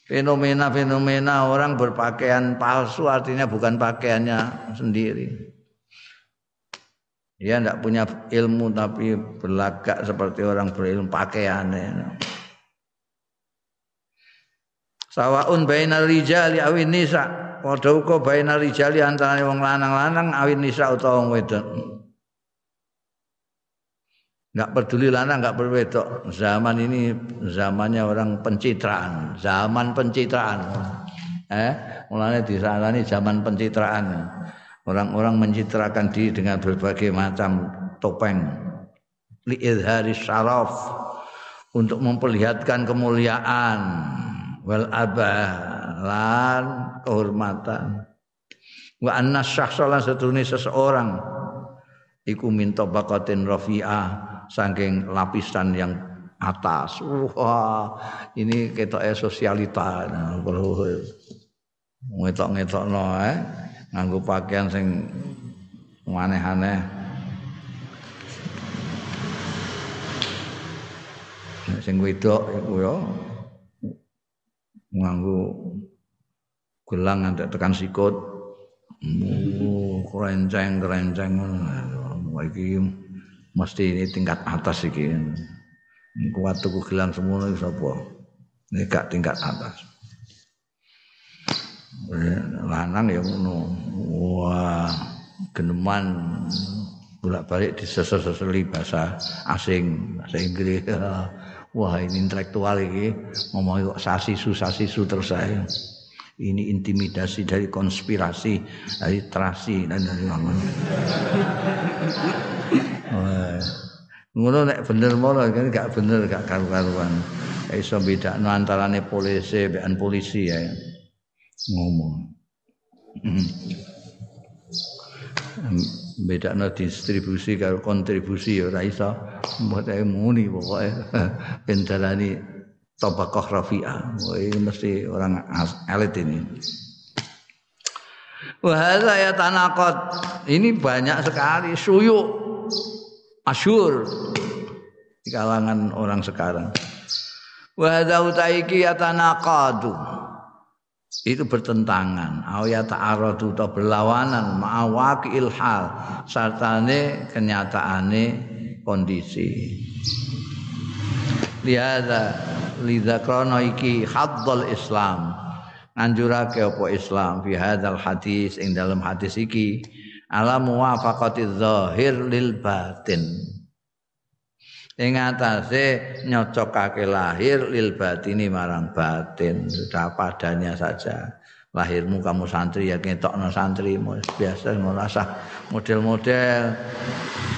fenomena-fenomena orang berpakaian palsu artinya bukan pakaiannya sendiri. Dia tidak punya ilmu tapi berlagak seperti orang berilmu pakaiannya. Sawaun bainal rijali awin nisa. Padha uga bainal rijali antara wong lanang-lanang awin nisa utawa wong wedok nggak peduli lana nggak berwedok zaman ini zamannya orang pencitraan. Zaman pencitraan. Eh mulanya di sana ini zaman pencitraan. Orang-orang mencitrakan diri dengan berbagai macam topeng. Liidhari syaraf. Untuk memperlihatkan kemuliaan. Wal abah lan kehormatan. Wa anna syahsalan setuni seseorang. Iku min tabaqatin rafi'ah saking lapisan yang atas. Wah, ini ketoke sosialita. Nah, ngetok-ngetokno eh nganggo pakaian sing aneh-aneh. Sing wedok iku ya nganggo gelang tekan sikut. Uh, kerenceng-kerenceng ngono. Mesti ini tingkat atas iki. Kuat tuku gelang ini sapa? Ini gak tingkat atas. lanang ya ngono wah geneman bolak-balik disesel-seseli bahasa asing bahasa Inggris wah ini intelektual ini ngomong kok sasisu sasisu terus saya ini intimidasi dari konspirasi dari terasi dan dari ngono nek bener mono kan gak bener gak karu-karuan. Iso bedakno antarane polisi bean polisi ya. Ngomong. Bedakno distribusi karo kontribusi ya ora iso. Mbok muni pokoke tabaqah rafi'ah. Ini mesti orang elit ini. Wahada ya tanakot ini banyak sekali suyuk asyur di kalangan orang sekarang. Wahada utaiki ya tanakadu itu bertentangan. Ayat ta'aradu atau berlawanan. Ma'awaki ilhal sartane kenyataane kondisi. Lihada lidha krono iki haddal islam. Nganjurake apa islam? Fi hadzal hadis ing dalam hadis iki. Ala muwafaqati zahir lil batin. Ing atase nyocokake lahir lil batini marang batin. Sudah padanya saja. Lahirmu kamu santri ya ngetokno santri. Biasa merasa model-model.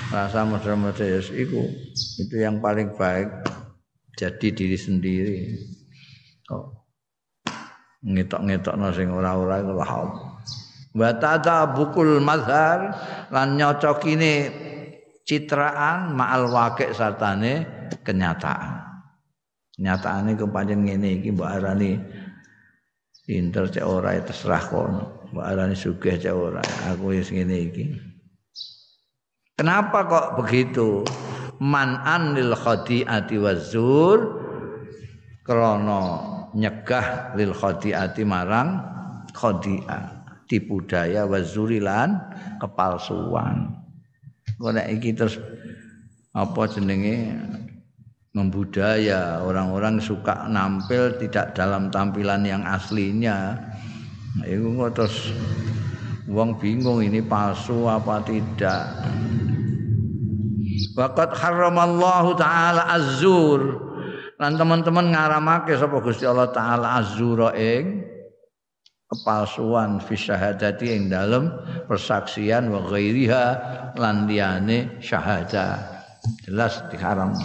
Rasa model-model itu itu yang paling baik jadi diri sendiri. Oh. ngetok-ngetokno sing ora-ora iku lah wa bukul mazhar lan nyocokine citraan ma'al waqi sartane kenyataan. Kenyataane kepanjen ngene iki mbok arani pinter cek ora terserah kono. Mbok arani sugih cek ora aku wis ngene iki. Kenapa kok begitu man'an lil khadi'ati wazur krana nyegah lil khadi'ati marang khadi'ah tipu daya wazurilan kepalsuan. Kok iki terus apa jenenge? Membudaya orang-orang suka nampil tidak dalam tampilan yang aslinya. Itu terus wong bingung ini palsu apa tidak Waqat haramallahu taala azur lan teman-teman ngaramake sapa Gusti Allah taala azura ing kepalsuan fi syahadati ing dalem persaksian wa ghairiha lan liyane syahadah jelas diharam.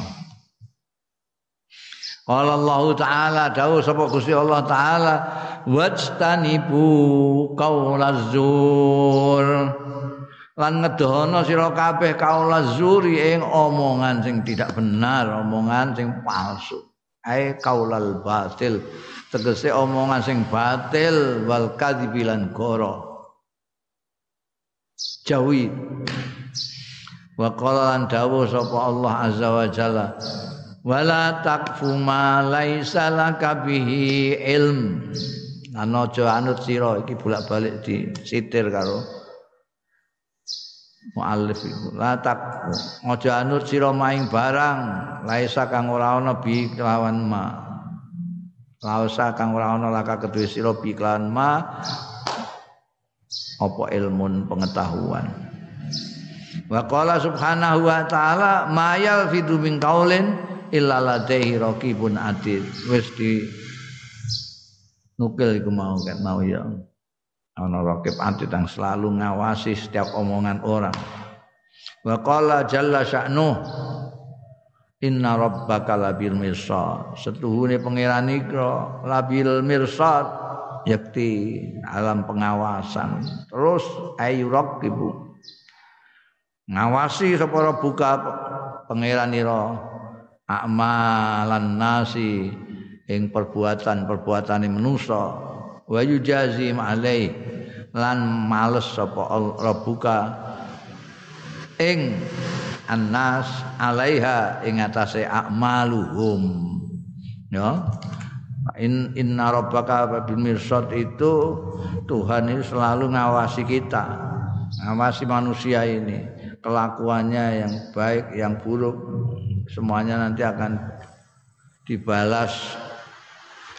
Qala Allah taala dawuh sapa Gusti Allah taala wajtanibu qaulaz zur lan ngedono sira kabeh kaula zuri ing omongan sing tidak benar, omongan sing palsu. Ai kaulal batil, tegese omongan sing batil wal kadzibilan goro. Jawi. Wa qala lan dawuh sapa Allah azza wa jalla wala takfu ma laisa laka bihi ilm. Lan aja anut sira iki bolak-balik disitir karo muallif iku. La tak aja anut sira maing barang laisa kang ora ana bi kelawan ma. Laisa kang ora ana laka kedue sira bi kelawan ma. Apa ilmun pengetahuan? Wa qala subhanahu wa ta'ala ma yalfidu min qaulin illa ladaihi raqibun wis di nukil iku mau kan? Mau ya ana raqib atid yang selalu ngawasi setiap omongan orang. Wa qala jalla sya'nu inna rabbaka labil mirsad. Setuhune pangeran ikra labil mirsad yakti alam pengawasan. Terus ayu raqibu. Ngawasi sapa buka pangeran ira amalan nasi ing perbuatan-perbuatane manusa wa yujazim alai lan males sapa rabbuka ing annas alaiha ing atase a'maluhum. Ya. In inna rabbaka bil mirsad itu Tuhan itu selalu ngawasi kita. Ngawasi manusia ini. Kelakuannya yang baik yang buruk. Semuanya nanti akan dibalas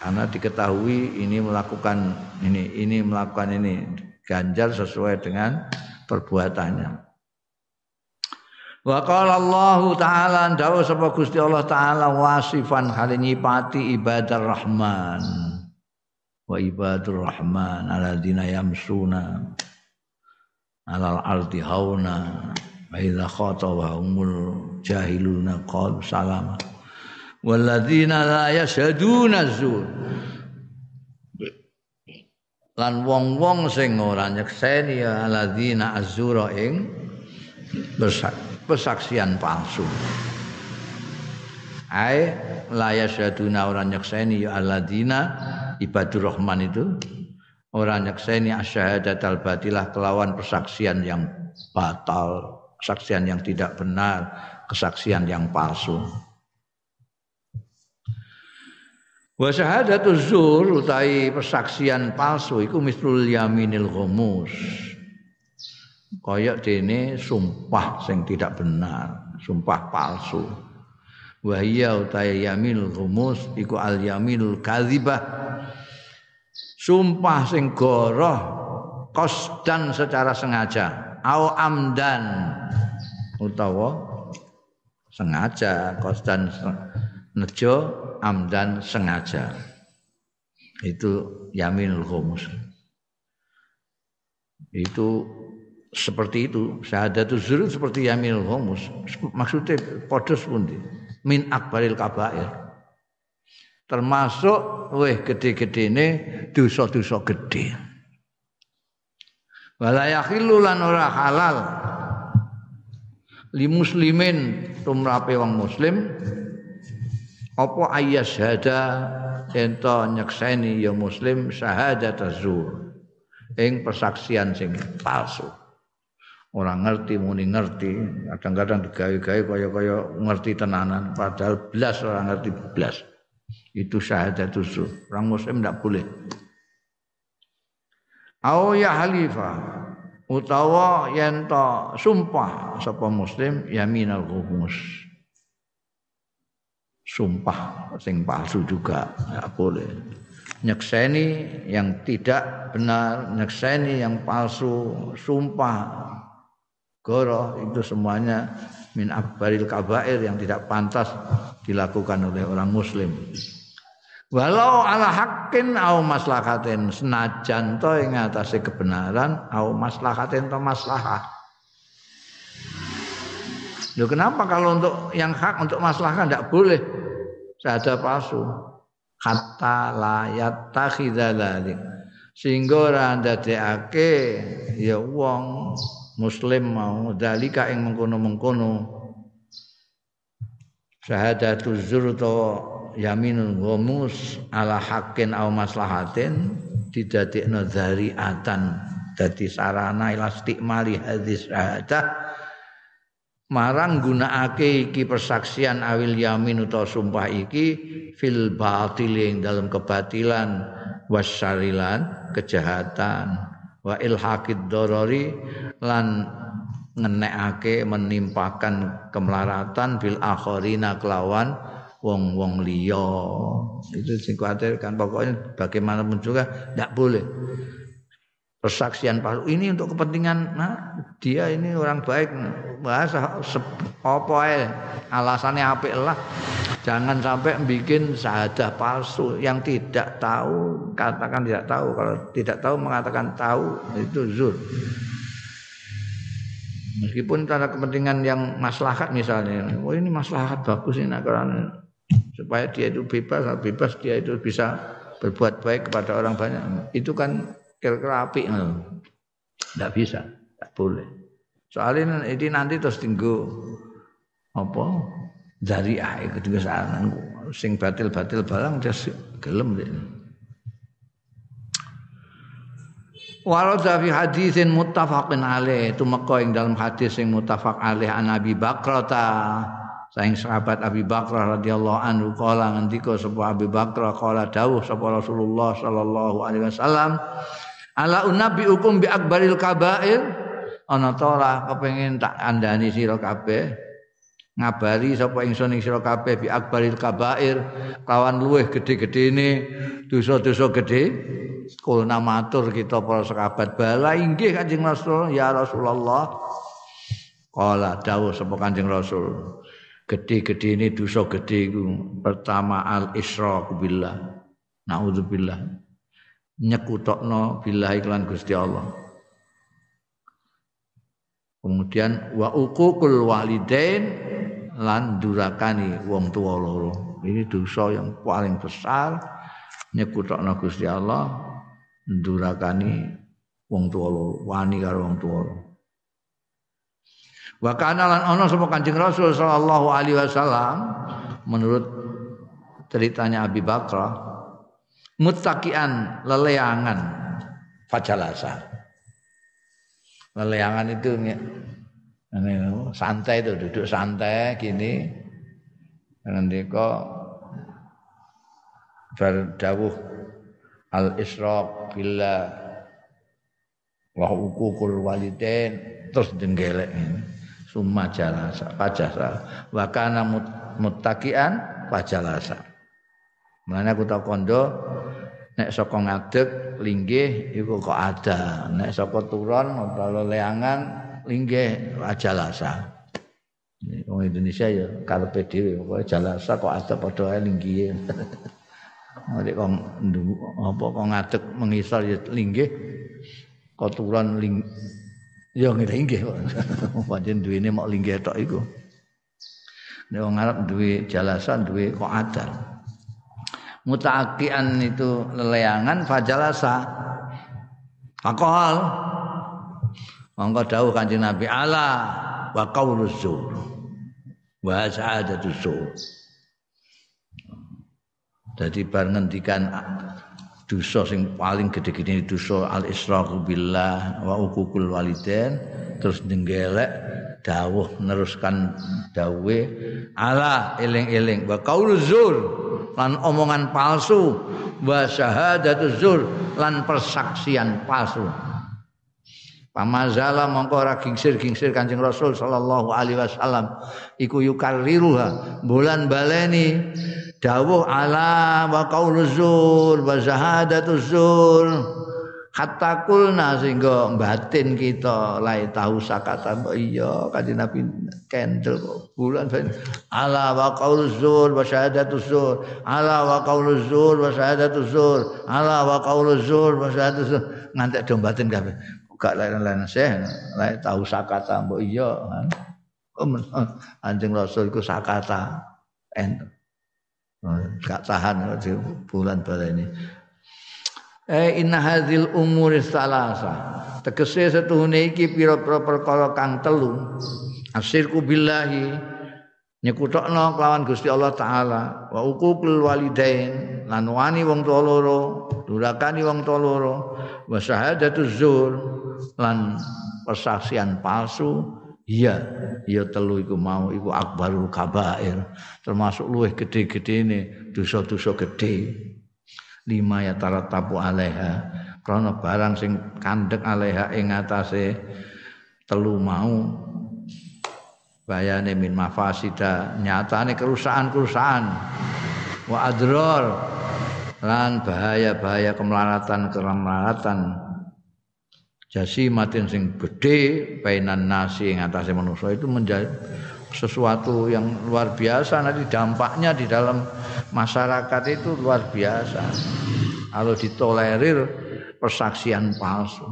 karena diketahui ini melakukan ini ini melakukan ini ganjar sesuai dengan perbuatannya. Wa qala Allah taala dawu sapa Gusti Allah taala wasifan hal nyipati ibadah rahman. Wa ibadur rahman alladzina yamsuna alal ardi hauna wa idza khatabahumul jahiluna qalu salama walladzina la yashhaduna zur lan wong-wong sing ora nyekseni ya alladzina azura ing pesaksian palsu. Ai la yasyaduna ora nyekseni ya alladzina ibadur rahman itu ora nyekseni asyahadat al batilah kelawan persaksian yang batal kesaksian yang tidak benar kesaksian yang palsu Wa syahadatu zur utai persaksian palsu iku mislul yaminil ghamus kaya dene sumpah sing tidak benar, sumpah palsu. Wa hiya utaya yamil rumus iku al yamilul kadzibah. Sumpah sing goroh kosdan secara sengaja au amdan utawa sengaja kosdan nejo amdan sengaja. Itu yaminul khumus. Itu seperti itu. Syahadatul zur seperti yamil ghamus maksudnya podos pundi? Min akbaril kabair. Termasuk weh gede-gedene dosa-dosa gede. Wala yakhillu lan halal. Li muslimin tumrape wong muslim apa ayas hada ento nyekseni ya muslim syahadat zur ing persaksian sing palsu. Orang ngerti muni ngerti. Kadang-kadang digawe-gawe kaya-kaya ngerti tenanan. Padahal belas orang ngerti belas itu syahadat usul orang muslim tidak boleh. Au ya halifa utawa yen sumpah sapa muslim yaminal ghumus sumpah sing palsu juga tidak boleh. Nyekseni yang tidak benar nyekseni yang palsu sumpah goroh itu semuanya min akbaril kabair yang tidak pantas dilakukan oleh orang muslim. Walau ala hakin au maslahatin senajan to ing kebenaran au maslahatin to maslahah Loh kenapa kalau untuk yang hak untuk maslahah tidak boleh? Ada palsu. Hatta layat takhidalalik sehingga ora ndadekake ya wong muslim mau dalika ing mengkono-mengkono. Syahadatu zur to yaminul ghamus ala haqqin aw maslahatin didadekno dzariatan dadi sarana ila istiqmali hadis syahadah marang gunakake iki persaksian awil yamin utawa sumpah iki fil batil yang dalam kebatilan wasyarilan kejahatan wa ilhaqid dorori lan ngenekake menimpakan kemelaratan bil akhirina kelawan wong-wong liya. Itu sing kuatir kan pokoknya bagaimanapun juga tidak boleh persaksian palsu ini untuk kepentingan nah dia ini orang baik. Bahasa apa ya alasannya apik lah. Jangan sampai bikin syahadah palsu. Yang tidak tahu katakan tidak tahu. Kalau tidak tahu mengatakan tahu itu zur meskipun karena kepentingan yang maslahat misalnya. Oh ini maslahat bagus ini karena supaya dia itu bebas bebas dia itu bisa berbuat baik kepada orang banyak. Itu kan kira-kira api tidak bisa tidak boleh. Soalnya ini nanti terus tinggu apa dari air ketika sana. Sing batil-batil barang dia gelem deh. Walau fi hadisin muttafaqin alaih itu meko ing dalam hadis sing muttafaq alaih an Abi Bakrata. Saing sahabat Abi Bakrah radhiyallahu anhu kala ngendika sapa Abi Bakrah kala dawuh sapa Rasulullah sallallahu alaihi wasallam Ala unabi hukum bi akbaril kabair. Ana ta ora kepengin tak andani sira kabeh. Ngabari sapa ingsun ing sira kabeh bi akbaril kabair. Kawan luweh gedhe-gedhene dosa-dosa gedhe. Kulna matur kita para sahabat. Bala inggih Kanjeng Rasul. Ya Rasulullah. Kala dawuh sapa Kanjeng Rasul. Gedhe-gedhe ini dosa gedhe iku. Pertama al isyraq billah. Naudzubillah nyekutokno billahi iklan Gusti Allah kemudian wa uququl walidain lan durakani wong tua loro. Ini dosa yang paling besar nyekutokno Gusti Allah durakani wong tua loro, wani karo wong tua loro. Wa kana lan ana sapa Kanjeng Rasul sallallahu alaihi wasallam menurut ceritanya Abi Bakra muttaqian leleangan. Fajalasa. Leleangan itu santai itu duduk santai gini. Nanti kok berdawuh al israq bila wa hukukul walidain terus denggelek summa jalasa pajasa wa kana muttaqian pajalasa Mana aku tak kondo nek saka ngadeg linggih iku kok ada nek saka turun utawa leangan linggih jalasa. Wong Indonesia ya karepe dhewe pokoke jalasa kok ada padha ae linggih. Nek kok apa kok ngadeg mengisor ya linggih kok turun ling ya linggih. Pancen duwene mok linggih tok iku. Nek wong Arab duwe jalasa duwe kok ada. Mutaakian itu leleangan fajalasa. Fakol Monggo dawuh Kanjeng Nabi ala wa qauluz zur wa sa'adatus zur. Dadi bar ngendikan dosa sing paling gede-gede dosa al israqu billah wa uququl walidain terus ndenggelek dawuh neruskan dawe ala eling-eling wa qauluz zur lan omongan palsu. Wa syahadatuz zur. Lan persaksian palsu. Pamazala mongko ora gingsir-gingsir Kanjeng Rasul sallallahu alaihi wasallam. Iku yukarriruha. Bulan baleni. Dawuh ala wa qauluz zur wa zahadatuz zur hatta kulna sehingga batin kita lai tahu sakata iya kanjeng Nabi kendel kok bulan ala wa qauluz zur wa syahadatuz zur. Ala wa qauluz zur wa syahadatuz zur. Ala wa qauluz zur wa syahadatuz zur. Ngantek do batin kabeh. Gak lain-lain. Seh lain tahu sakata mbok iya anjing rasul iku sakata. Enten. Gak tahan bulan ini eh inna hadhil umur salasa. Tegese setuhune iki pira-pira perkara kang telu. Asirku billahi. Nyekutokno kelawan Gusti Allah taala. Wa uqul walidain. Lan wani wong tuwa loro. Durakani wong tuwa loro. Wa syahadatuz zur lan persaksian palsu. Iya iya telu iku mau. Iku akbarul kabair. Termasuk luwih gede-gede ini. Dosa-dosa gede lima ya tapu alaiha. Karena barang sing kandek alaiha ing atase telu mau. Bayane min mafasida nyatane kerusakan-kerusakan. Wa adror lan bahaya-bahaya kemelaratan kemelaratan. Jasi matin sing gede painan nasi yang atasnya manusia itu menjadi sesuatu yang luar biasa. Nanti dampaknya di dalam masyarakat itu luar biasa. Kalau ditolerir persaksian palsu.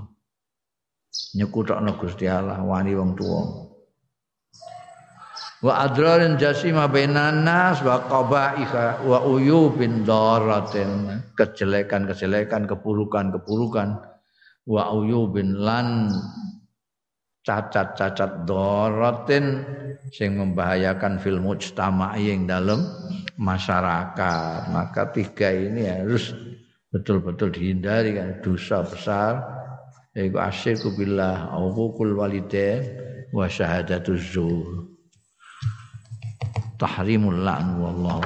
Nyekutokno Gusti Allah wani wong tua wa adrarin jasima bainan nas wa qabaiha wa uyubin daratin. Kejelekan-kejelekan keburukan-keburukan. Wa uyubin lan cacat-cacat daratin sing membahayakan fil mujtama yang dalam masyarakat. Maka tiga ini harus betul-betul dihindari kan? Dosa besar. Yaitu asyirku billah uququl walidain wa syahadatuz zur tahrimul la'n wallahu